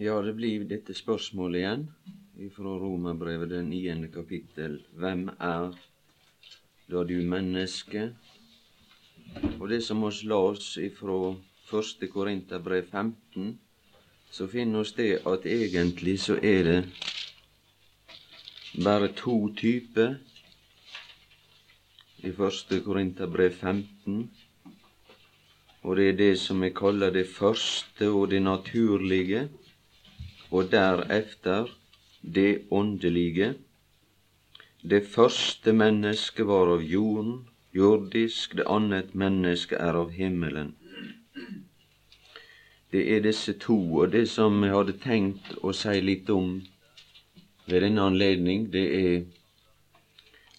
Ja, det blir dette spørsmålet igjen fra Romerbrevet, den niende kapittel. Hvem er da du menneske? Og det som oss la oss ifra første Korinterbrev 15, så finner oss det at egentlig så er det bare to typer i første Korinterbrev 15. Og det er det som vi kaller det første og det naturlige, og deretter det åndelige. Det første mennesket var av jorden, jordisk, det annet menneske er av himmelen. Det er disse to, og det som jeg hadde tenkt å si litt om ved denne anledning, det er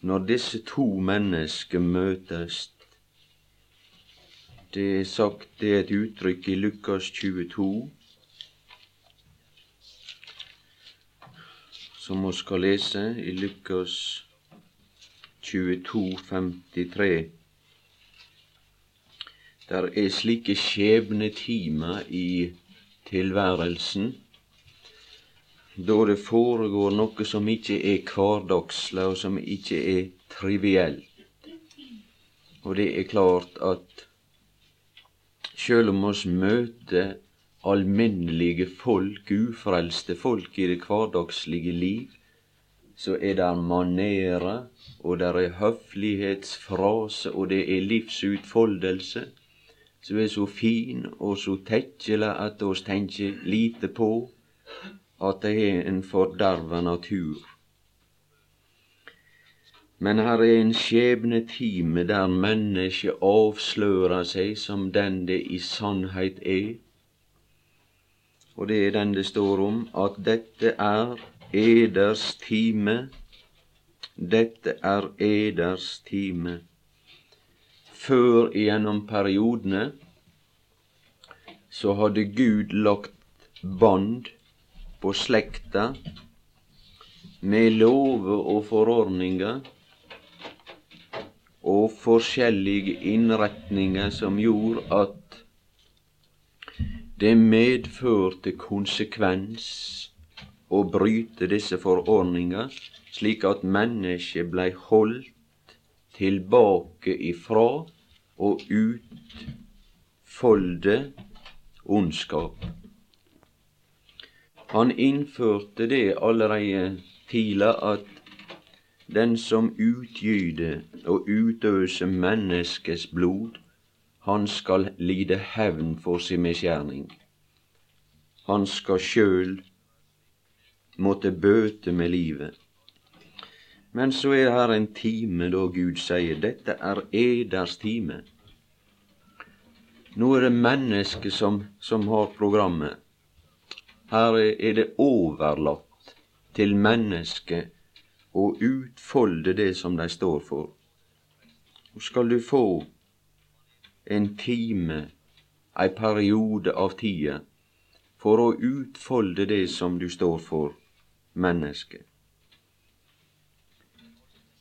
når disse to mennesker møtes. Det er sagt, det er et uttrykk i Lukas 22 som vi skal lese i Lukas 22, 53. Der er slike skjebnetimer i tilværelsen da det foregår noe som ikke er hverdagslig, og som ikke er trivielt. Og det er klart at sjøl om oss møter alminnelige folk, ufrelste folk i det hverdagslige liv, så er det manerer, og det er høflighetsfrase, og det er livsutfoldelse, som er så fin og så tekkelig at oss tenker lite på at det er en forderva natur. Men her er en skjebnetime der mennesket avslører seg som den det i sannhet er, og det er den det står om, at dette er eders time. Dette er eders time. Før gjennom periodene så hadde Gud lagt bånd på slekta med lover og forordninger og forskjellige innretninger som gjorde at det medførte konsekvens å bryte disse forordninger, slik at mennesket blei holdt tilbake ifra og utfolde ondskap. Han innførte det allereie tidlig at den som utgyter og utøser menneskets blod, han skal lide hevn for sin misgjerning. Han skal sjøl måtte bøte med livet. Men så er her en time da Gud sier dette er eders time. Nå er det mennesket som, som har programmet. Her er det overlatt til mennesket å utfolde det som de står for. Og skal du få en time, ei periode av tida, for å utfolde det som du står for, mennesket.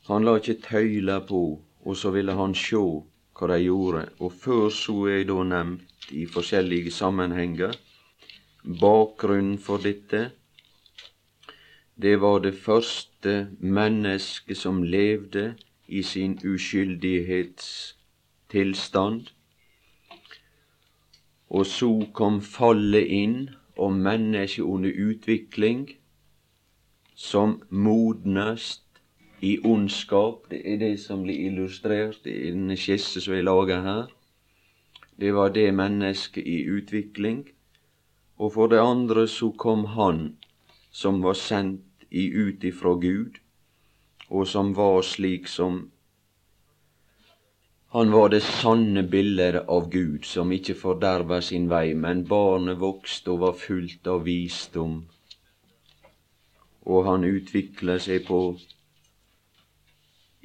Han la ikkje tøyla på, og så ville han sjå hva de gjorde, og før så er da nevnt i forskjellige sammenhenger bakgrunnen for dette. Det var det første mennesket som levde i sin uskyldighetstilstand. Og så kom fallet inn, og mennesket under utvikling, som modnest i ondskap. Det er det som blir illustrert i denne skisse som jeg lager her. Det var det mennesket i utvikling. Og for det andre så kom Han som var sendt i ut ifra Gud, og som var slik som han var det sanne bildet av Gud, som ikke forderva sin vei, men barnet vokste og var fullt av visdom, og han utvikla seg på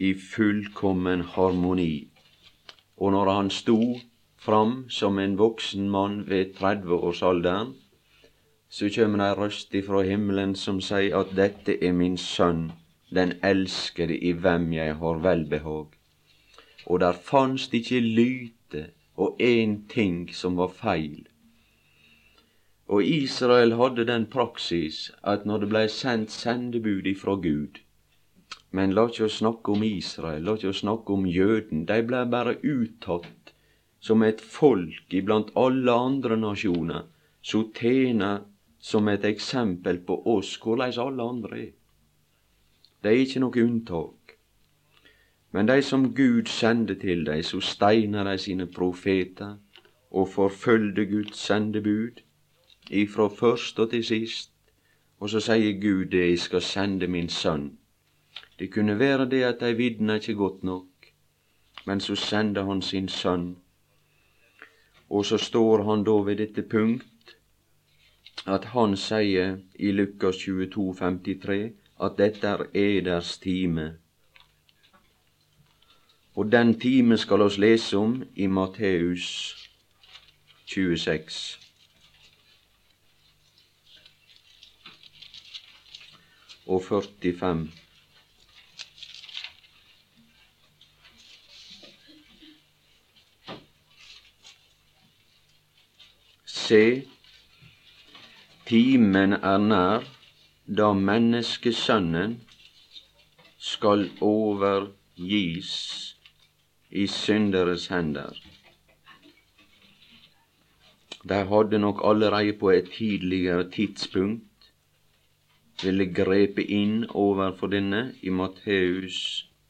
i fullkommen harmoni. Og når han sto fram som en voksen mann ved 30-årsalderen, så kjem ei røst ifra himmelen som sier at dette er min sønn, den elskede i hvem jeg har velbehag og der fanst ikkje lyte og én ting som var feil. Og Israel hadde den praksis at når det blei sendt sendebud ifra Gud Men la ikke oss snakke om Israel, la ikke oss snakke om jøden. De blei bare uttatt som et folk iblant alle andre nasjoner, som tjener som et eksempel på oss, korleis alle andre er. De er ikke noe unntak. Men de som Gud sender til dem, så steiner de sine profeter og forfølgde Guds sendebud ifra først og til sist. Og så sier Gud det, jeg skal sende min sønn. Det kunne være det at de vitna ikke godt nok, men så sender han sin sønn. Og så står han da ved dette punkt at han sier i Lukas 22, 53 at dette er eders time. Og den time skal oss lese om i Matteus 26. og 45. Se, timen er nær da menneskesønnen skal overgis i synderes hender. De hadde nok allerede på et tidligere tidspunkt ville grepe inn overfor denne i Matteus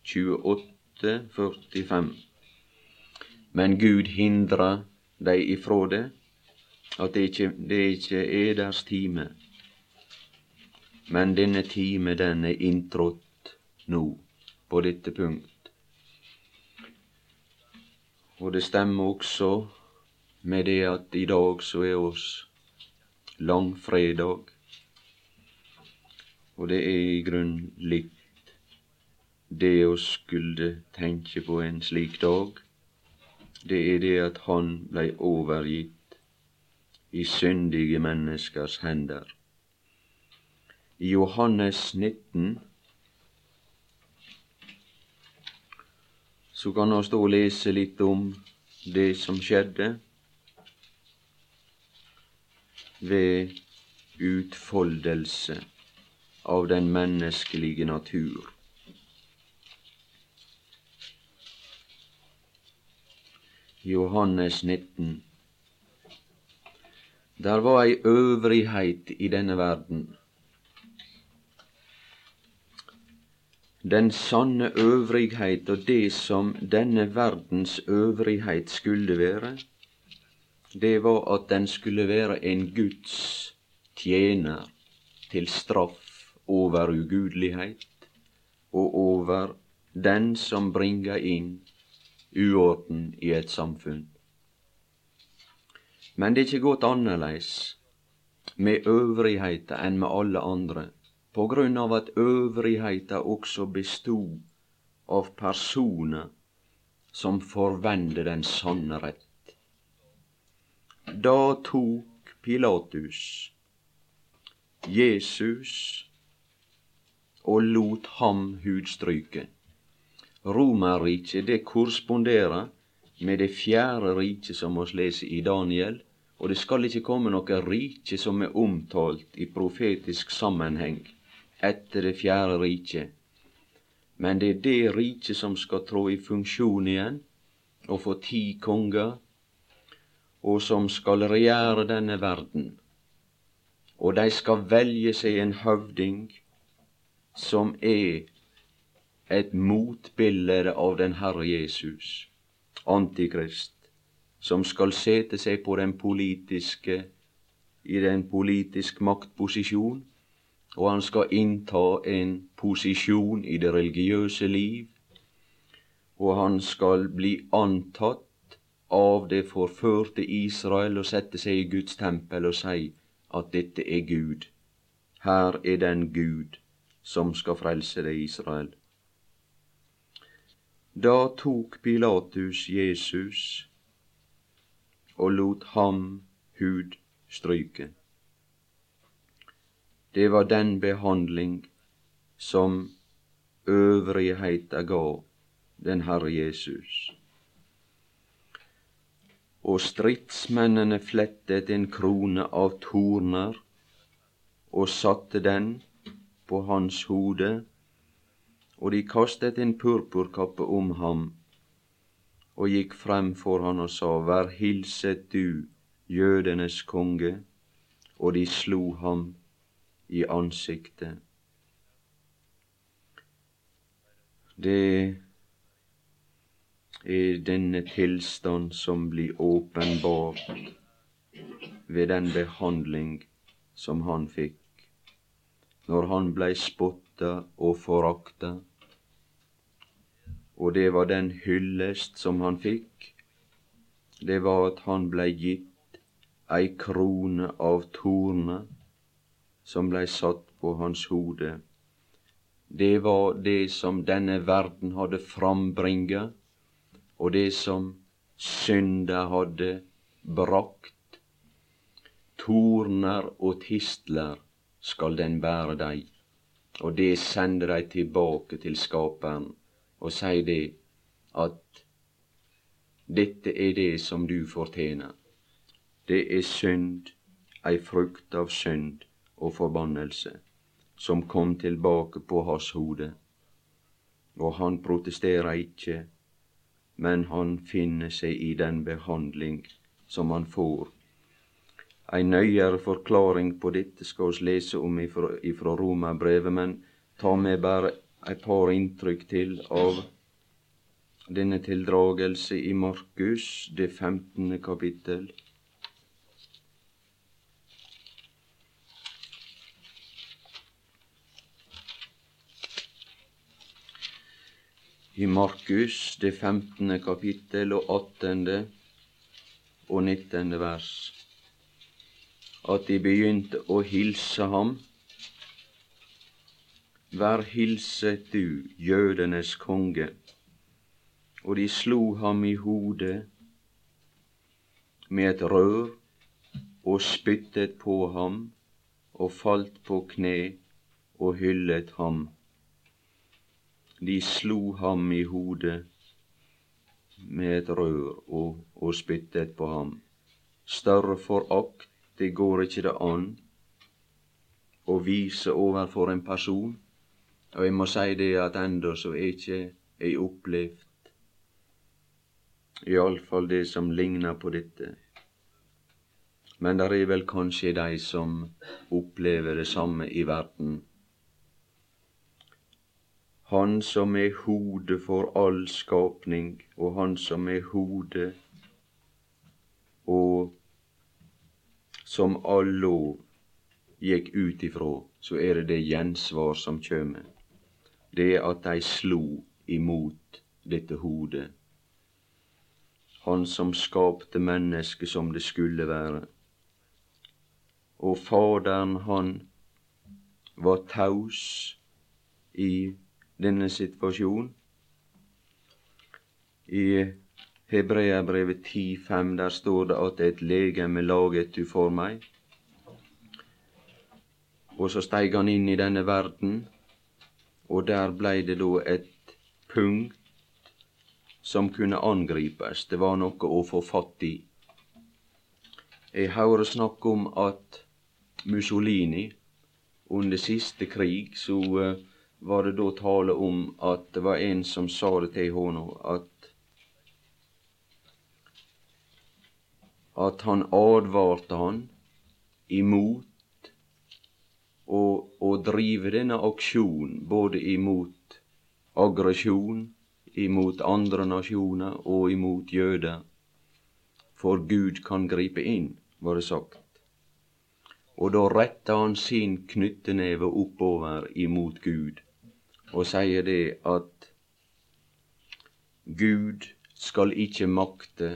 28, 45. Men Gud hindra dei ifrå det, at det ikke, det ikke er deres time. Men denne time, den er inntrådt nå, på dette punkt. Og det stemmer også med det at i dag så er oss langfredag. Og det er i grunn litt det å skulle tenke på en slik dag. Det er det at han blei overgitt i syndige menneskers hender. I Johannes 19 så kan vi stå og lese litt om det som skjedde ved utfoldelse av den menneskelige natur. Johannes 19. Der var ei øvrighet i denne verden. Den sanne øvrighet og det som denne verdens øvrighet skulle være, det var at den skulle være en Guds tjener til straff over ugudelighet og over den som bringer inn uorden i et samfunn. Men det er ikke gått annerledes med øvrigheita enn med alle andre, på grunn av at øvrigheita også bestod av personer som forvende den sanne rett. Da tok Pilatus Jesus og lot ham hudstryke. Romerriket, det korresponderer med det fjerde riket som vi leser i Daniel, og det skal ikke komme noe rike som er omtalt i profetisk sammenheng etter det fjerde riket. Men det er det riket som skal trå i funksjon igjen og få ti konger, og som skal regjere denne verden. Og de skal velge seg en høvding som er et motbilde av den Herre Jesus, Antikrist, som skal sete seg på den politiske i den politiske maktposisjon, og han skal innta en posisjon i det religiøse liv, og han skal bli antatt av det forførte Israel og sette seg i Guds tempel og si at dette er Gud. Her er den Gud som skal frelse deg, Israel. Da tok Pilatus Jesus og lot ham hud stryke. Det var den behandling som øvrigheta gav den Herre Jesus. og stridsmennene flettet en krone av torner og satte den på hans hode, og de kastet en purpurkappe om ham og gikk frem for han og sa, Vær hilset du, jødenes konge, og de slo ham i ansiktet. Det er denne tilstand som blir åpenbart ved den behandling som han fikk når han blei spotta og forakta. Og det var den hyllest som han fikk. Det var at han blei gitt ei krone av torner som blei satt på hans hode. Det var det som denne verden hadde frambringa, og det som synda hadde brakt. Torner og tistler skal den bære deg, og det sender deg tilbake til Skaperen og sier det at dette er det som du fortjener. Det er synd, ei frukt av synd og forbannelse, som kom tilbake på hans hode. Og han protesterer ikke, men han finner seg i den behandling som han får Ei nøyere forklaring på dette skal vi lese om ifra, ifra Romerbrevet, men ta med bare et par inntrykk til av denne tildragelse i Markus, det femtende kapittel. I Markus, det femtende kapittel og attende og nittende vers at de begynte å hilse ham. Vær hilset du, jødenes konge. Og de slo ham i hodet med et rør og spyttet på ham og falt på kne og hyllet ham. De slo ham i hodet med et rør og, og spyttet på ham. Større forakt det går ikke det an å vise overfor en person. Og jeg må si det at enda så er ikke jeg opplevd iallfall det som ligner på dette. Men det er vel kanskje de som opplever det samme i verden. Han som er hodet for all skapning, og han som er hodet og som all lov gikk ut ifrå, så er det det gjensvar som kjem. Det er at dei slo imot dette hodet. Han som skapte mennesket som det skulle være. Og Faderen, han var taus i denne situasjonen. I Hebreabrevet 10,5, der står det at et legeme laget du for meg. Og så steig han inn i denne verden, og der blei det da et punkt som kunne angripes. Det var noe å få fatt i. Jeg hører snakk om at Mussolini under siste krig så uh, var det da tale om at det var en som sa det til henne, at at han advarte han imot å, å drive denne aksjonen, både imot aggresjon, imot andre nasjoner og imot jøder. For Gud kan gripe inn, var det sagt. Og da retta han sin knytteneve oppover imot Gud og sier det at Gud skal ikke makte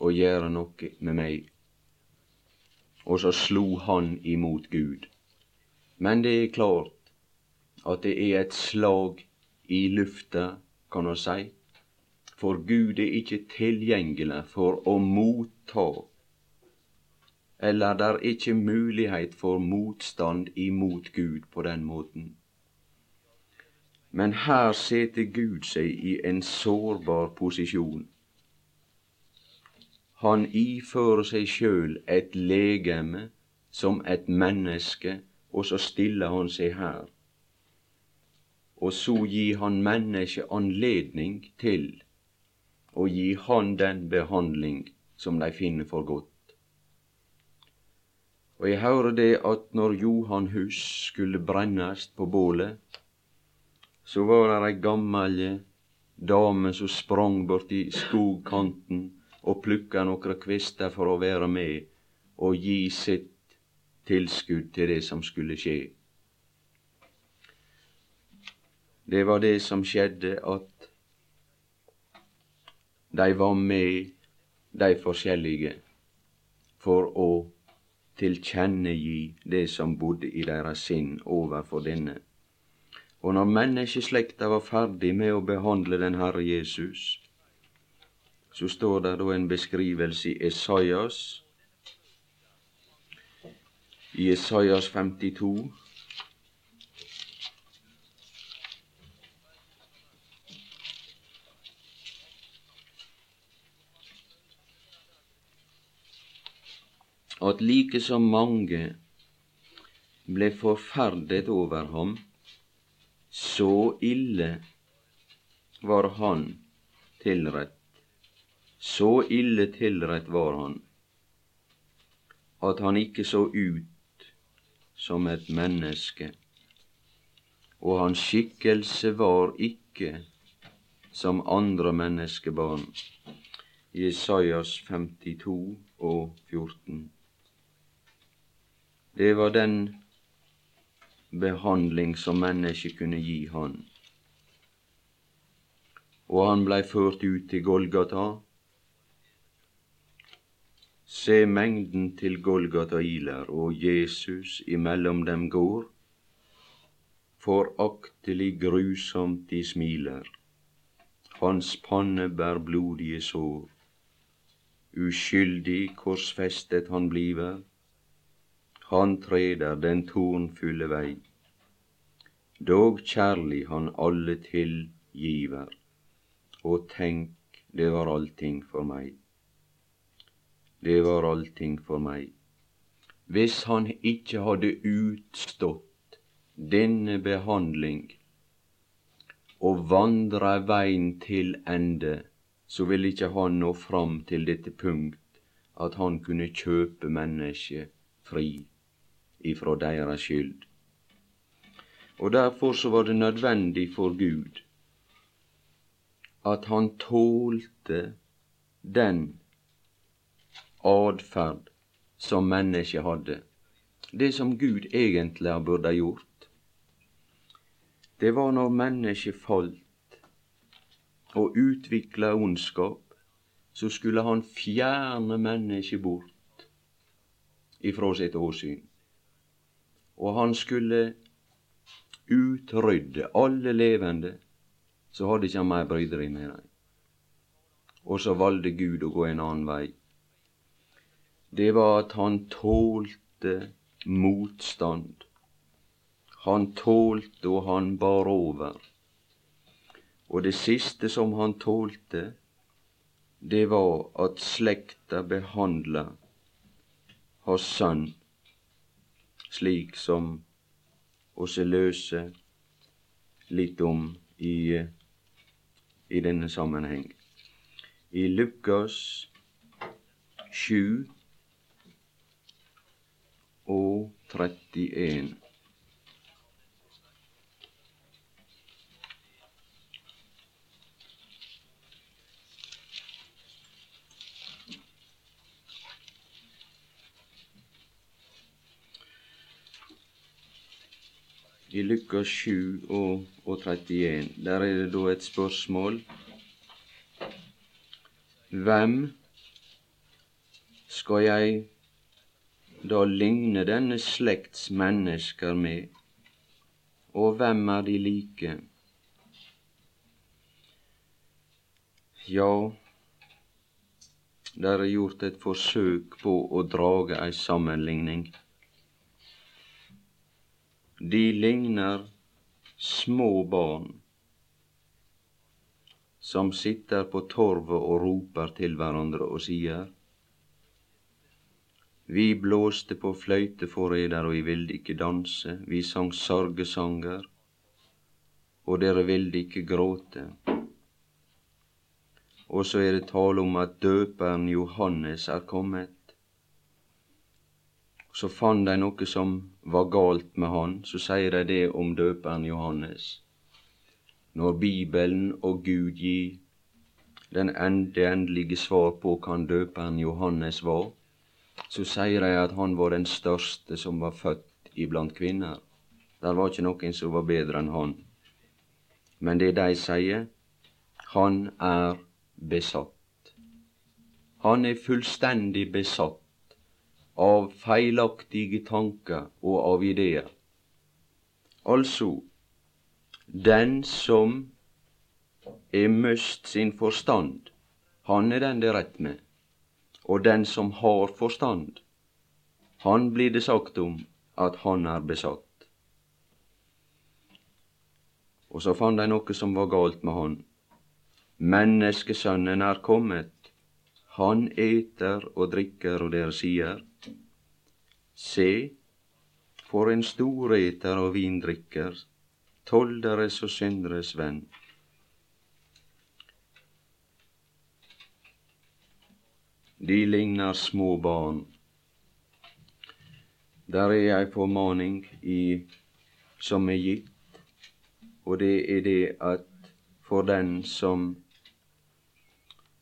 å gjøre noe med meg. Og så slo han imot Gud. Men det er klart at det er et slag i lufta, kan man si. For Gud er ikke tilgjengelig for å motta. Eller det er ikke mulighet for motstand imot Gud på den måten. Men her setter Gud seg i en sårbar posisjon han ifører seg sjøl et legeme som et menneske, og så stiller han seg her. Og så gir han mennesket anledning til å gi han den behandling som de finner for godt. Og jeg hører det at når Johan hus skulle brennast på bålet, så var det ei gammal dame som sprang borti skogkanten og plukka nokre kvister for å være med og gi sitt tilskudd til det som skulle skje. Det var det som skjedde, at de var med, de forskjellige, for å tilkjennegi det som bodde i deres sinn overfor denne. Og når menneskeslekta var ferdig med å behandle den Herre Jesus, så står det da en beskrivelse i Esaias, i Esaias 52, at like som mange ble forferdet over ham, så ille var han tilrett, så ille tilrett var han, at han ikke så ut som et menneske, og hans skikkelse var ikke som andre menneskebarn. Jesajas 52 og 14. Det var den behandling som mennesket kunne gi han. Og han blei ført ut til Golgata. Se mengden til Golgata-iler, og Jesus imellom dem går. Foraktelig grusomt de smiler. Hans panne bær blodige sår. Uskyldig korsfestet han bliver han treder den tornfulle vei. Dog kjærlig han alle tilgiver, og tenk, det var allting for meg. Det var allting for meg. Hvis han ikke hadde utstått denne behandling og vandra veien til ende, så ville ikke han nå fram til dette punkt at han kunne kjøpe mennesket fri ifra deres skyld. Og derfor så var det nødvendig for Gud at han tålte den atferd som mennesket hadde. Det som Gud egentlig burde gjort. Det var når mennesket falt og utvikla ondskap, så skulle han fjerne mennesket bort ifra sitt åsyn og han skulle utrydde alle levende, så hadde ikke han mer bryderi med dem. Og så valgte Gud å gå en annen vei. Det var at han tålte motstand. Han tålte, og han bar over. Og det siste som han tålte, det var at slekta behandla hans sønn slik som oss løse litt om i, i denne sammenheng. I Lukas 7 og 31. i Lukas 7 og, og 31. Der er det da et spørsmål. Hvem skal jeg da ligne denne slekts mennesker med, og hvem er de like? Ja, der er gjort et forsøk på å drage ei sammenligning. De ligner små barn som sitter på torvet og roper til hverandre og sier:" Vi blåste på fløyteforræder, og vi ville ikke danse. Vi sang sorgesanger, og dere ville ikke gråte. Og så er det tale om at døperen Johannes er kommet. Så fant de noe som var galt med han, så sier de det om døperen Johannes. Når Bibelen og Gud gir den endelige svar på hva døperen Johannes var, så sier de at han var den største som var født iblant kvinner. Der var ikke noen som var bedre enn han. Men det de sier, han er besatt. Han er fullstendig besatt av feilaktige tanker og av ideer. Altså, den som er møst sin forstand, han er den det er rett med og den som har forstand, han blir det sagt om at han er besatt. Og så fant de noe som var galt med han. Menneskesønnen er kommet, han eter og drikker, og dere sier, Se, for en storeter og vindrikker, tolderes og synderes venn. de ligner små barn. Der er ei formaning i, som er gitt, og det er det at for den som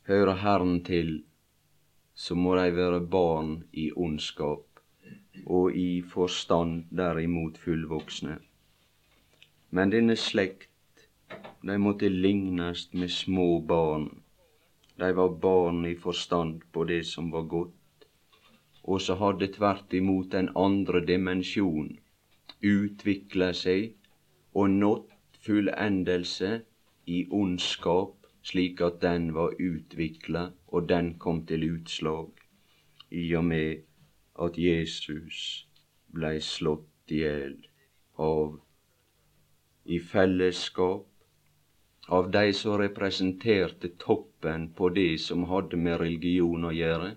hører Herren til, så må de være barn i ondskap, og i forstand derimot fullvoksne. Men denne slekt, de måtte lignast med små barn de var barn i forstand på det som var godt, og så hadde tvert imot den andre dimensjon utvikla seg og nådd fullendelse i ondskap, slik at den var utvikla, og den kom til utslag i og med at Jesus blei slått i hjel av i fellesskap av de som representerte toppen på det som hadde med religion å gjøre.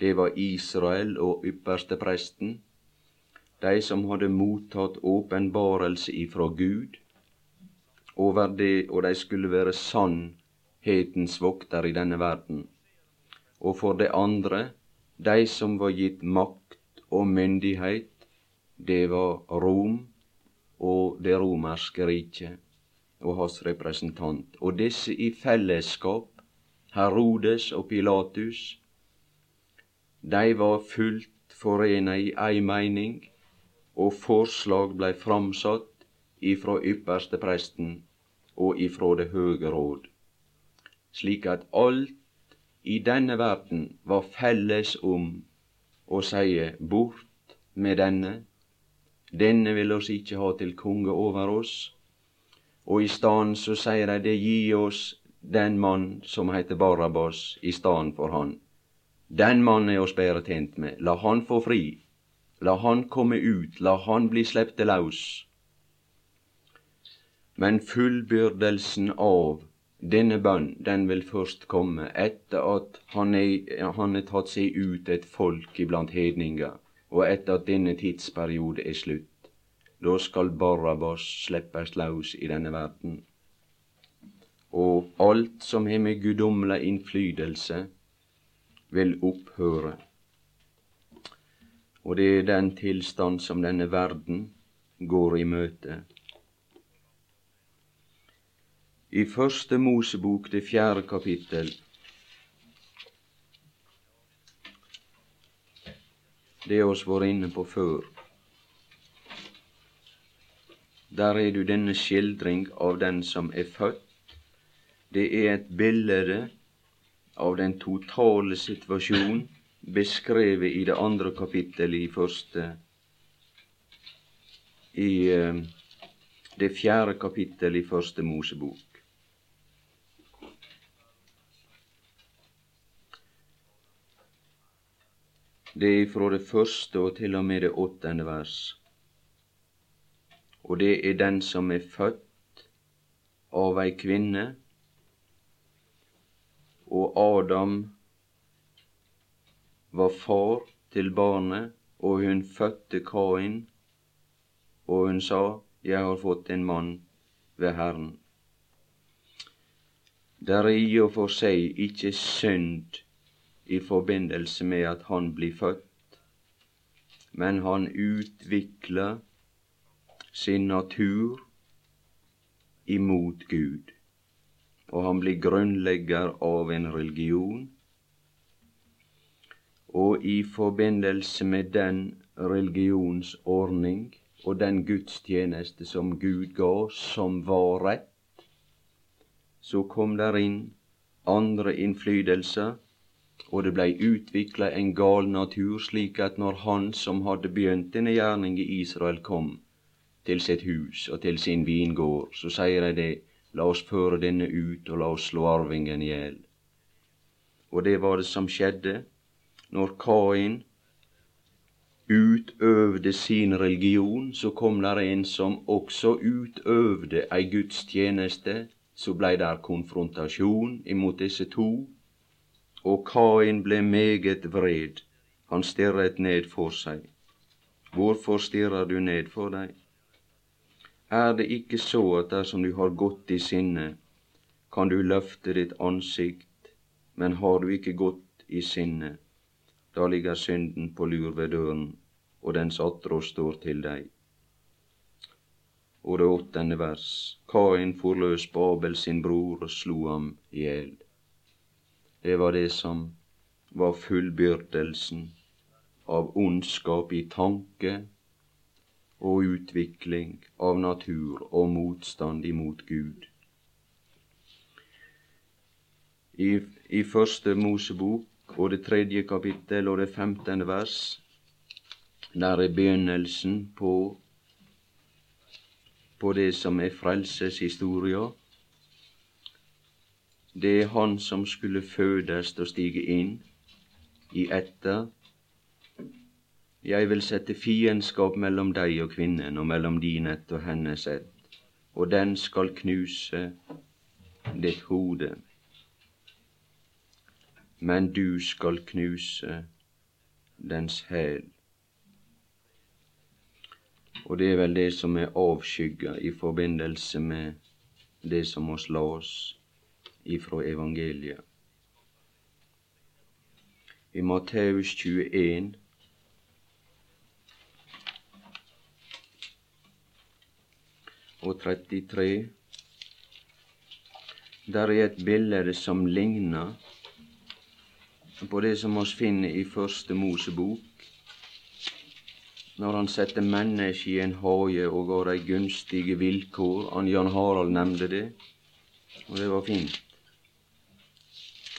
Det var Israel og ypperstepresten, de som hadde mottatt åpenbarelse ifra Gud over det, og de skulle være sannhetens vokter i denne verden. Og for det andre, de som var gitt makt og myndighet, det var Rom og det romerske riket og hans representant, og disse i fellesskap, Herodes og Pilatus, de var fullt forena i ei meining, og forslag blei framsatt ifra ypperstepresten og ifra det høge råd, slik at alt i denne verden var felles om å seie bort med denne, denne vil oss ikke ha til konge over oss, og i staden så sier dei det gi oss den mann som heter Barabas i staden for han. Den mannen er oss bedre tjent med. La han få fri. La han komme ut. La han bli slepte laus. Men fullbyrdelsen av denne bønn, den vil først komme etter at han er, tatt seg ut et folk iblant hedninger, og etter at denne tidsperiode er slutt. Da skal Barabas slippes løs i denne verden. Og alt som har med guddommelig innflytelse, vil opphøre. Og det er den tilstand som denne verden går i møte. I Første Mosebok, det fjerde kapittel, det har oss vært inne på før. Der er du denne skildring av den som er født. Det er et bilde av den totale situasjonen beskrevet i det andre kapittelet i første I uh, det fjerde kapittelet i Første Mosebok. Det er fra det første og til og med det åttende vers og det er den som er født av ei kvinne. Og Adam var far til barnet, og hun fødte Kain, og hun sa, Jeg har fått en mann ved Herren. Det er i og for seg ikke synd i forbindelse med at han blir født, men han utvikler sin natur imot Gud, og han blir grunnlegger av en religion. Og i forbindelse med den religionsordning og den gudstjeneste som Gud ga, som var rett, så kom der inn andre innflytelser, og det blei utvikla en gal natur, slik at når han som hadde begynt denne gjerning i Israel, kom til sitt hus og til sin vingård, så sier de det, la oss føre denne ut, og la oss slå arvingen i hjel. Og det var det som skjedde når Kain utøvde sin religion, så kom der en som også utøvde ei gudstjeneste så blei der konfrontasjon imot disse to, og Kain ble meget vred. Han stirret ned for seg. Hvorfor stirrer du ned for deg? Er det ikke så at dersom du har godt i sinne, kan du løfte ditt ansikt, men har du ikke godt i sinne, da ligger synden på lur ved døren, og dens attrå står til deg og det åttende vers. Kain forløs Babel sin bror og slo ham i hjel. Det var det som var fullbyrdelsen av ondskap i tanke og utvikling av natur og motstand imot Gud. I, i Første Mosebok og det tredje kapittel og det femtende vers, der er begynnelsen på på det som er frelseshistoria. Det er Han som skulle fødes og stige inn i etter. Jeg vil sette fiendskap mellom deg og kvinnen, og mellom din ett og hennes ett, og den skal knuse ditt hode. Men du skal knuse dens hæl. Og det er vel det som er avskygga i forbindelse med det som la oss ifra evangeliet. I Matteus 21 og 33 der er et bilde som ligner på det som oss finner i Første Mosebok, når han setter mennesket i en hage og har de gunstige vilkår. Han Jan Harald nevnte det, og det var fint.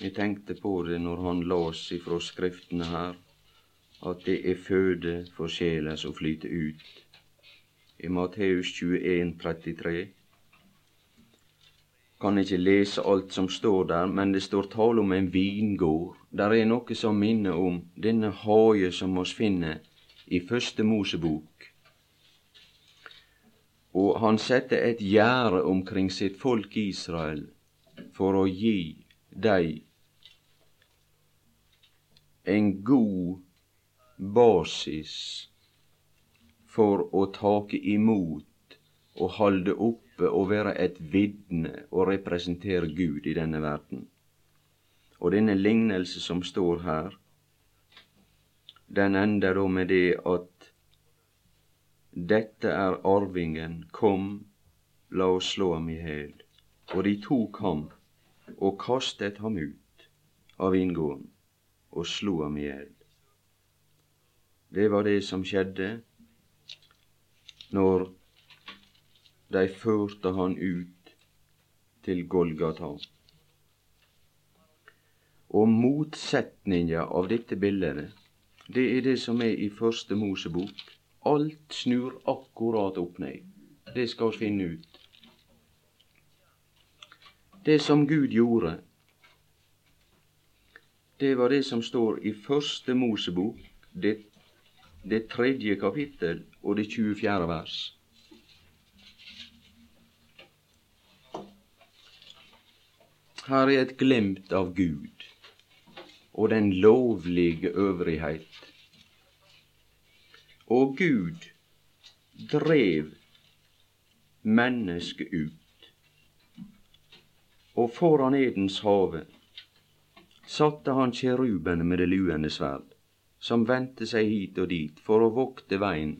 Jeg tenkte på det når han las ifra Skriftene her, at det er føde for sjela som flyter ut. I Matteus 21, 33 kan ikke lese alt som står der, men det står tale om en vingård. Der er noe som minner om denne hage som oss finner i Første Mosebok. Og han setter et gjerde omkring sitt folk Israel for å gi dei en god basis for å take imot og halde oppe og være et vitne og representere Gud i denne verden. Og denne lignelse som står her, den ender da med det at dette er arvingen, kom, la oss slå ham i hæl. Og de tok ham og kastet ham ut av inngården og slo ham i hjel. Det var det som skjedde når de førte han ut til Golgata. Og motsetninga av dette bildet det er det som er i Første Mosebok. Alt snur akkurat opp ned. Det skal vi finne ut. Det som Gud gjorde, det var det som står i Første Mosebok, det, det tredje kapittel og det 24. vers. Her er et glimt av Gud og den lovlige øvrighet Og Gud drev mennesket ut. Og foran Edens hage satte han kjerubene med det luende sverd, som vendte seg hit og dit for å vokte veien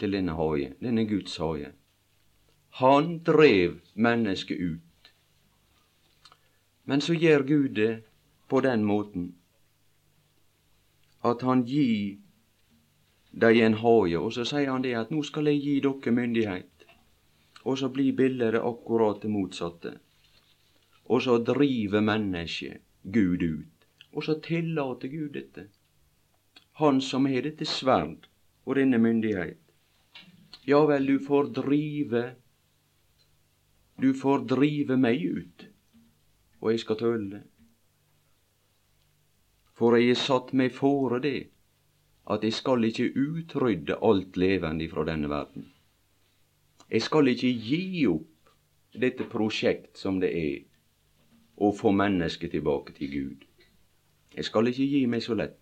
til denne hage, denne Guds hage. Han drev mennesket ut. Men så gjør Gud det på den måten at han gir dem en hage, og så sier han det at nå skal jeg gi dere myndighet. Og så blir bildet akkurat det motsatte. Og så driver mennesket Gud ut. Og så tillater Gud dette. Han som har dette sverd og denne myndighet. Ja vel, du får drive Du får drive meg ut, og jeg skal tøle det. For jeg har satt meg fore det, at jeg skal ikke utrydde alt levende fra denne verden. Jeg skal ikke gi opp dette prosjekt som det er å få mennesket tilbake til Gud. Jeg skal ikke gi meg så lett.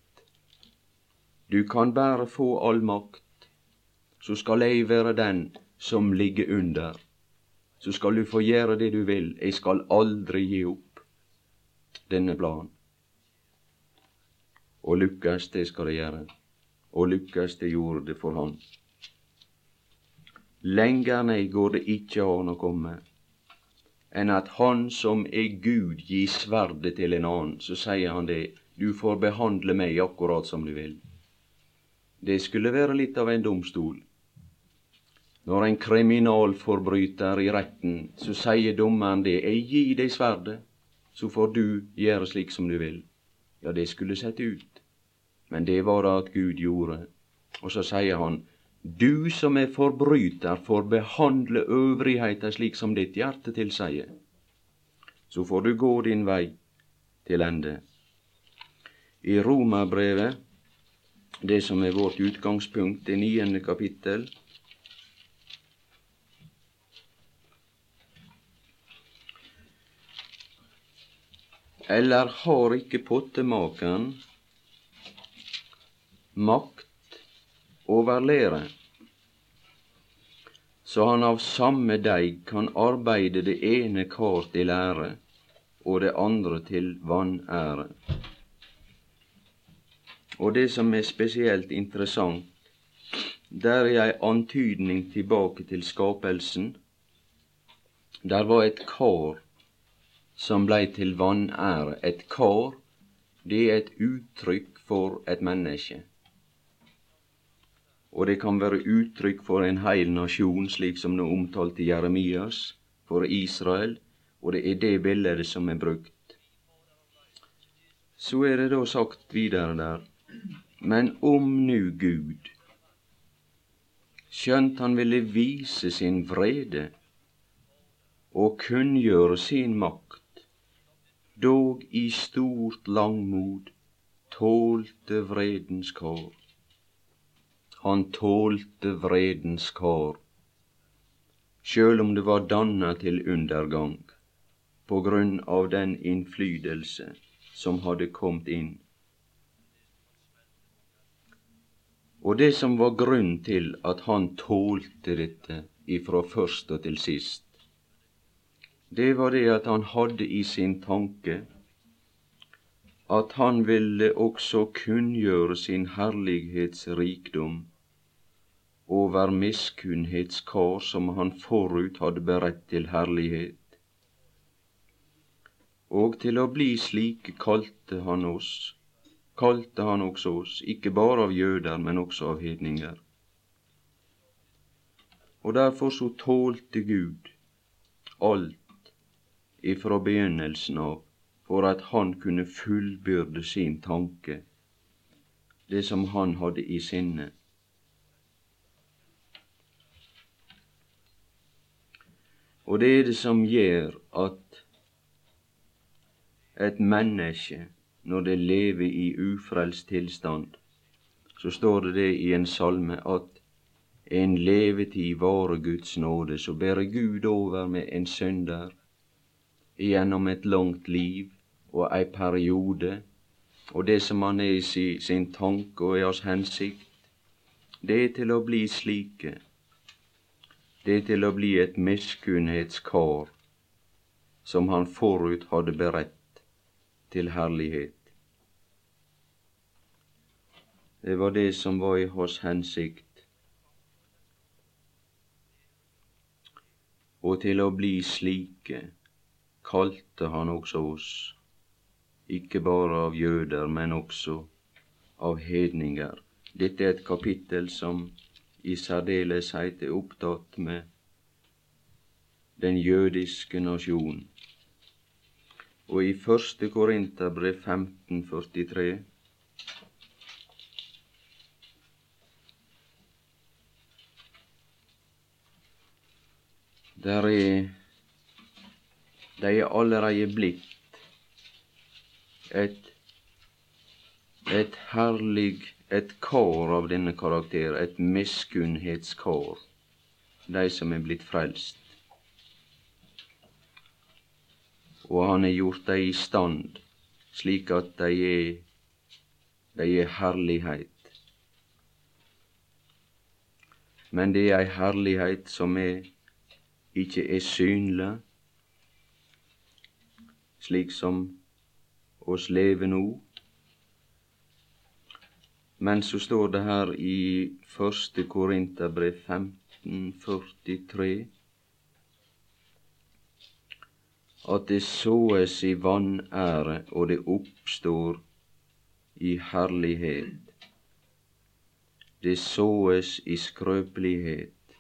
Du kan bare få all makt, så skal jeg være den som ligger under. Så skal du få gjøre det du vil. Jeg skal aldri gi opp denne planen. Og lykkes, det skal det gjøre. Og lykkes, det gjorde det for han. Lenger ned går det ikke an å komme enn at han som er Gud, gir sverdet til en annen. Så sier han det, du får behandle meg akkurat som du vil. Det skulle være litt av en domstol. Når en kriminalforbryter i retten, så sier dommeren det, jeg gir deg sverdet, så får du gjøre slik som du vil. Ja, det skulle sett ut, men det var det at Gud gjorde. Og så sier han, du som er forbryter, får behandle øvrigheta slik som ditt hjerte tilsier. Så får du gå din vei til ende. I Romerbrevet, det som er vårt utgangspunkt, det niende kapittel, Eller har ikke pottemakeren makt over lære, så han av samme deig kan arbeide det ene kar til lære og det andre til vanære. Og det som er spesielt interessant, der er ei antydning tilbake til skapelsen. Der var et kar som blei til vanære. Et kar, det er et uttrykk for et menneske og det kan være uttrykk for en heil nasjon, slik som det omtalte Jeremias, for Israel, og det er det bildet som er brukt. Så er det da sagt videre der, men om nu Gud, skjønt han ville vise sin vrede og kunngjøre sin makt, dog i stort langmod tålte vredens kår han tålte vredens kar, sjøl om det var danna til undergang på grunn av den innflytelse som hadde kommet inn. Og det som var grunn til at han tålte dette ifra først og til sist, det var det at han hadde i sin tanke at han ville også kunngjøre sin herlighetsrikdom over miskunnhetskar som han forut hadde beredt til herlighet. Og til å bli slike kalte han oss, kalte han også oss, ikke bare av jøder, men også av hedninger. Og derfor så tålte Gud alt ifra begynnelsen av for at han kunne fullbyrde sin tanke, det som han hadde i sinne. Og det er det som gjør at et menneske, når det lever i ufrelst tilstand, så står det det i en salme at en levetid varer Guds nåde, så bærer Gud over med en synder gjennom et langt liv, og ei periode, og det som han er i sin, sin tanke og i hans hensikt, det er til å bli slike. Det til å bli et miskunnhetskar som han forut hadde beredt til herlighet. Det var det som var i hans hensikt. Og til å bli slike kalte han også oss, ikke bare av jøder, men også av hedninger. Dette er et kapittel som i særdeleshet er opptatt med den jødiske nasjon. Og i første Korinterbrev 1543 Der er De er allerede blitt et et herlig et kår av denne karakter, et miskunnhetskår, de som er blitt frelst. Og han har gjort dem i stand slik at de er, de er herlighet. Men det er ei herlighet som er ikke er synlig, slik som oss lever nå. Men så står det her i første Korinterbrev 1543 at det såes i vanære, og det oppstår i herlighet. Det såes i skrøpelighet,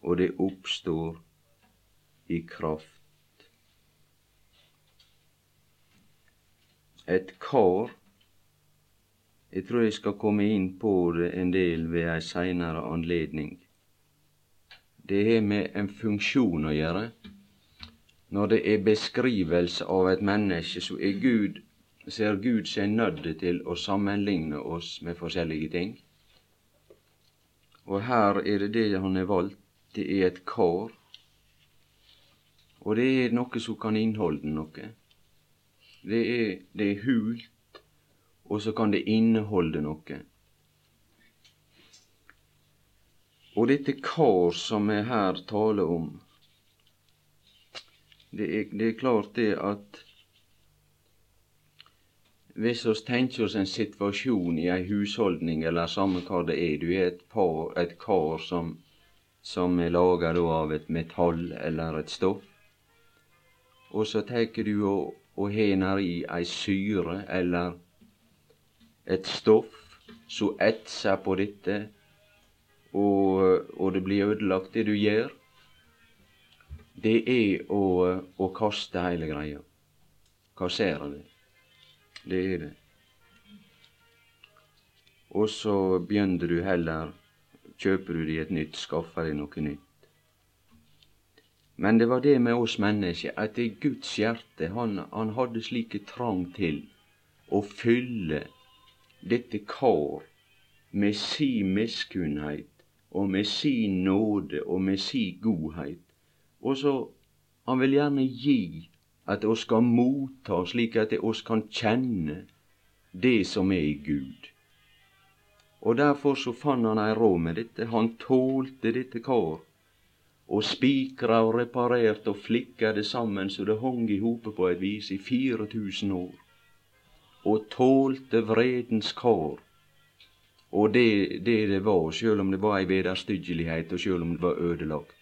og det oppstår i kraft. Et kar Jeg tror jeg skal komme inn på det en del ved ei seinere anledning. Det har med en funksjon å gjøre. Når det er beskrivelse av et menneske, så er Gud, ser Gud seg nødt til å sammenligne oss med forskjellige ting. Og her er det det han har valgt. Det er et kar og det er noe som kan inneholde noe. Det er, det er hult, og så kan det inneholde noe. Og dette kar som vi her taler om, det er, det er klart det at hvis vi tenker oss en situasjon i ei husholdning, eller samme hva det er, du er et, par, et kar som, som er laga av et metall eller et stoff, og så tar du og, og hener i ei syre eller et stoff som etser på dette, og, og, det blir ødelagt, det du gjør, det er å, å kaste hele greia. Kassere det. Det er det. Og så begynner du heller Kjøper du deg et nytt, skaffer deg noe nytt. Men det var det med oss mennesker, at det Guds hjerte, han, han hadde slike trang til å fylle dette kar med si miskunnhet og med si nåde og med si godhet. Og så han vil gjerne gi at oss skal motta, slik at oss kan kjenne det som er i Gud. Og derfor så fant han ei råd med dette. Han tålte dette kar og spikra og reparerte og flikka det sammen så det hong i hope på et vis i 4000 år, og tålte vredens kår. Og det, det det var, sjøl om det var ei vederstyggelighet, og sjøl om det var ødelagt.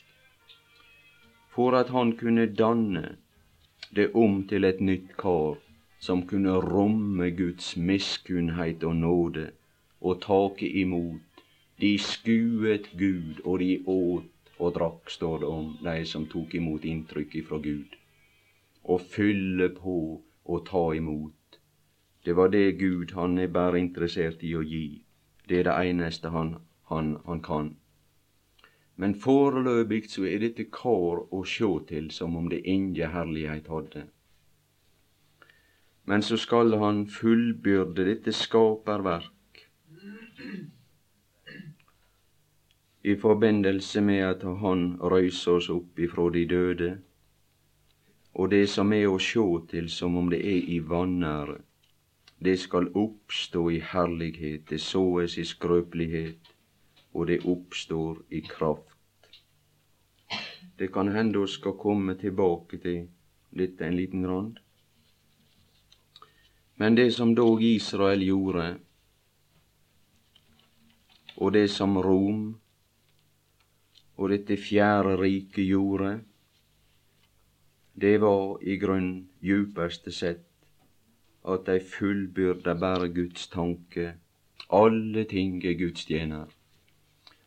For at han kunne danne det om til et nytt kar som kunne romme Guds miskunnhet og nåde, og take imot. De skuet Gud, og de åt og drakk, står det om de som tok imot inntrykk ifra Gud. Å fylle på og ta imot. Det var det Gud han er bare interessert i å gi. Det er det eneste han, han, han kan. Men foreløpig så er dette kår å sjå til som om det inge herlighet hadde. Men så skal han fullbyrde dette skaperverk i forbindelse med at Han røyser oss opp ifra de døde, og det som er å sjå til som om det er i vanære, det skal oppstå i herlighet, det såes i skrøpelighet, og det oppstår i kraft. Det kan hende vi skal komme tilbake til dette en liten grann. Men det som dog Israel gjorde, og det som Rom og dette fjerde riket gjorde, det var i grunn djupeste sett at dei fullbyrda bare Guds tanke. Alle ting er Guds tjener.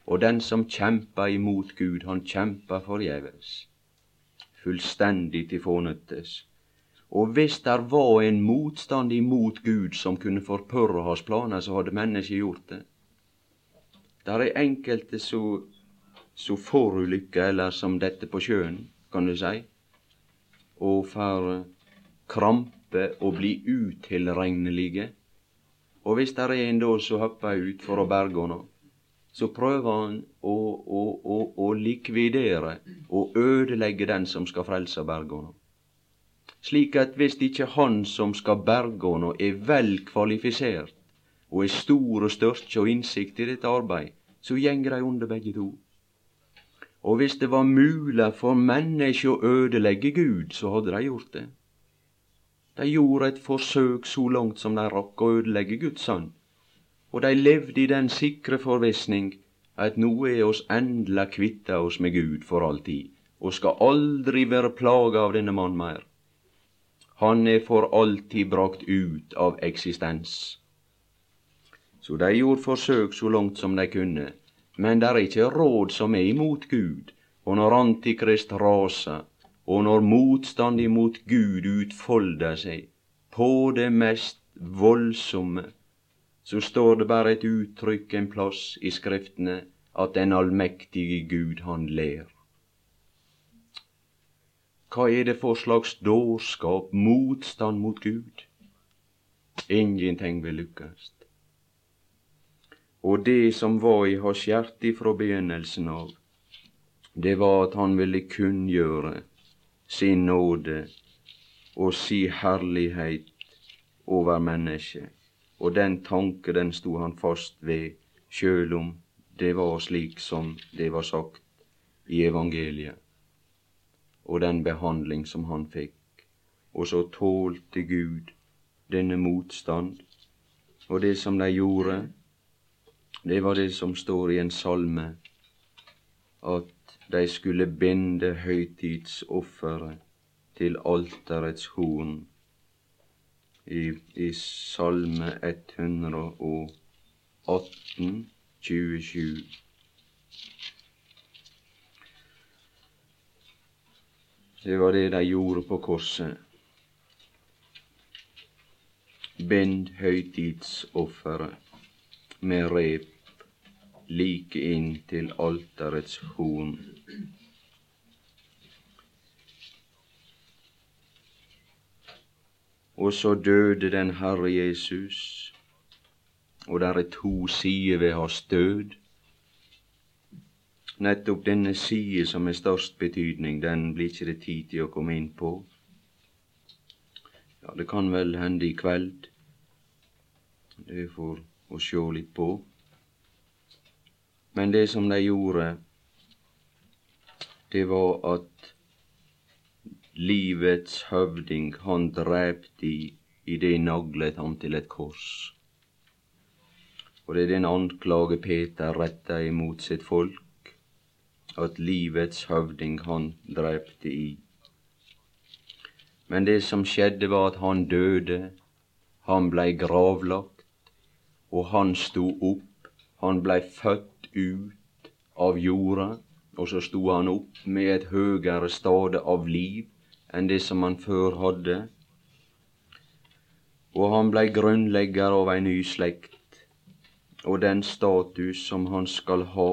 Og den som kjemper imot Gud, han kjemper forgjeves. Fullstendig til fånyttes. Og hvis der var en motstand imot Gud som kunne forpurre hans planer, så hadde mennesket gjort det. Der er enkelte så, så forulykker, eller som dette på sjøen, kan du si, og får krampe å bli utilregnelige. Og hvis det er en da som hopper ut for å berge henne, så prøver han å, å, å, å likvidere og ødelegge den som skal frelse og berge henne slik at hvis ikke han som skal berge henne, er vel kvalifisert og er stor og størst og innsikt i dette arbeid, så gjenger de under begge to. Og hvis det var mulig for mennesket å ødelegge Gud, så hadde de gjort det. De gjorde et forsøk så langt som de rakk å ødelegge Guds sønn, og de levde i den sikre forvissning at nå er oss endelig kvitta oss med Gud for alltid, og skal aldri være plaga av denne mann mer. Han er for alltid brakt ut av eksistens. Så de gjorde forsøk så langt som de kunne, men det er ikke råd som er imot Gud. Og når Antikrist raser, og når motstand imot Gud utfolder seg på det mest voldsomme, så står det bare et uttrykk en plass i Skriftene at den allmektige Gud, han ler. Hva er det for slags dårskap, motstand mot Gud? Ingenting vil lykkes. Og det som var i hans hjerte fra begynnelsen av, det var at han ville kunngjøre sin nåde og si herlighet over mennesket. Og den tanke, den sto han fast ved, sjøl om det var slik som det var sagt i evangeliet og den behandling som han fikk. Og så tålte Gud denne motstand. Og det som de gjorde, det var det som står i en salme, at de skulle binde høytidsofferet til alterets horn. I, i Salme 118, 27. Det var det de gjorde på korset. Bind høytidsofferet med rep like inn til alterets horn. Og så døde den Herre Jesus, og der er to sider ved hans død nettopp denne side som er størst betydning, den blir ikke det tid til å komme inn på. Ja, det kan vel hende i kveld. Det får å sjå litt på. Men det som de gjorde, det var at livets høvding, han drepte i, det naglet han til et kors. Og det er den anklage Peter retta imot sitt folk at livets høvding han drepte i. Men det som skjedde, var at han døde, han blei gravlagt, og han sto opp, han blei født ut av jorda, og så sto han opp med et høgere stade av liv enn det som han før hadde. Og han blei grunnlegger av ei ny slekt, og den status som han skal ha,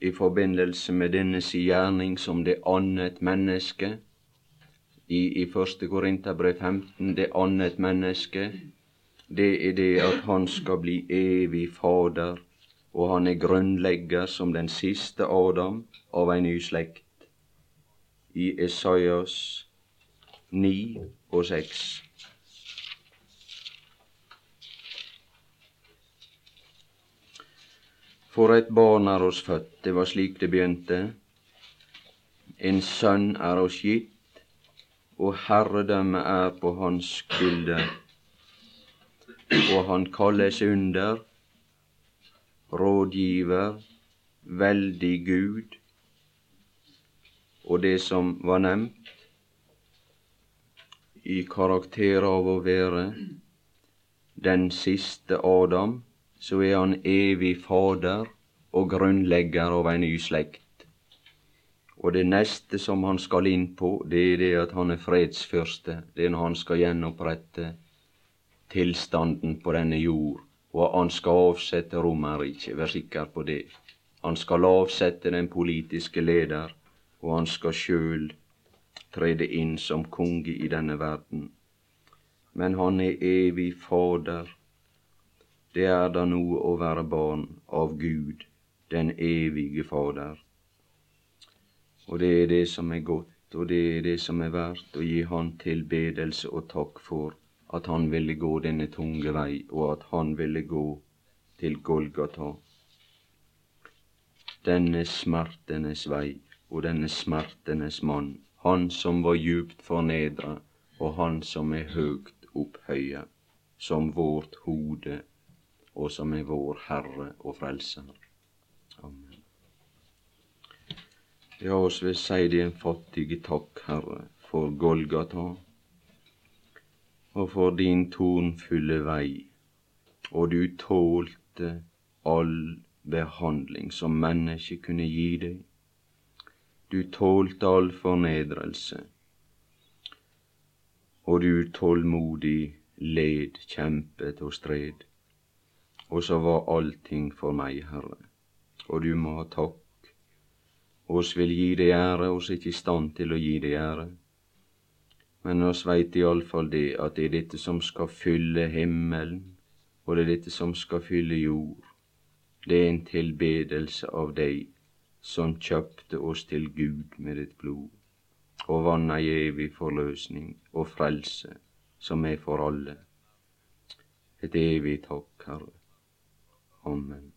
i forbindelse med denne si gjerning som det annet menneske. I, i 1. Korinterbrev 15, det annet menneske, det er det at han skal bli evig Fader, og han er grunnlegger som den siste Adam av ei ny slekt. I Esaias 9 og 6. For et barn er oss født, det var slik det begynte. En sønn er oss gitt, og herredømmet er på hans skulder. Og han kalles under, rådgiver, veldig Gud, og det som var nevnt i karakter av å være den siste Adam, så er han evig Fader og grunnlegger av ei ny slekt. Og det neste som han skal inn på, det er det at han er fredsførste. Det er når han skal gjenopprette tilstanden på denne jord, og han skal avsette Romerriket. Vær sikker på det. Han skal avsette den politiske leder, og han skal sjøl trede inn som konge i denne verden. Men han er evig Fader det er da noe å være barn av Gud, den evige Fader. Og det er det som er godt, og det er det som er verdt å gi Han tilbedelse og takk for at Han ville gå denne tunge vei, og at Han ville gå til Golgata. Denne smertenes vei og denne smertenes mann, Han som var djupt fornedra, og Han som er høgt opphøya, som vårt hode og som er vår Herre og Frelser. Amen. Ja, oss vil si det en fattige takk, Herre, for Golgata, og for din tornfulle vei, og du tålte all behandling som mennesket kunne gi deg. Du tålte all fornedrelse, og du tålmodig led, kjempet og stred. Og så var allting for meg, Herre. Og du må ha takk. Oss vil gi deg ære, oss er ikke i stand til å gi deg ære. Men oss veit iallfall det at det er dette som skal fylle himmelen, og det er dette som skal fylle jord. Det er en tilbedelse av deg som kjøpte oss til Gud med ditt blod, og vann ei evig forløsning og frelse som er for alle. Et evig takk, Herre. Amen.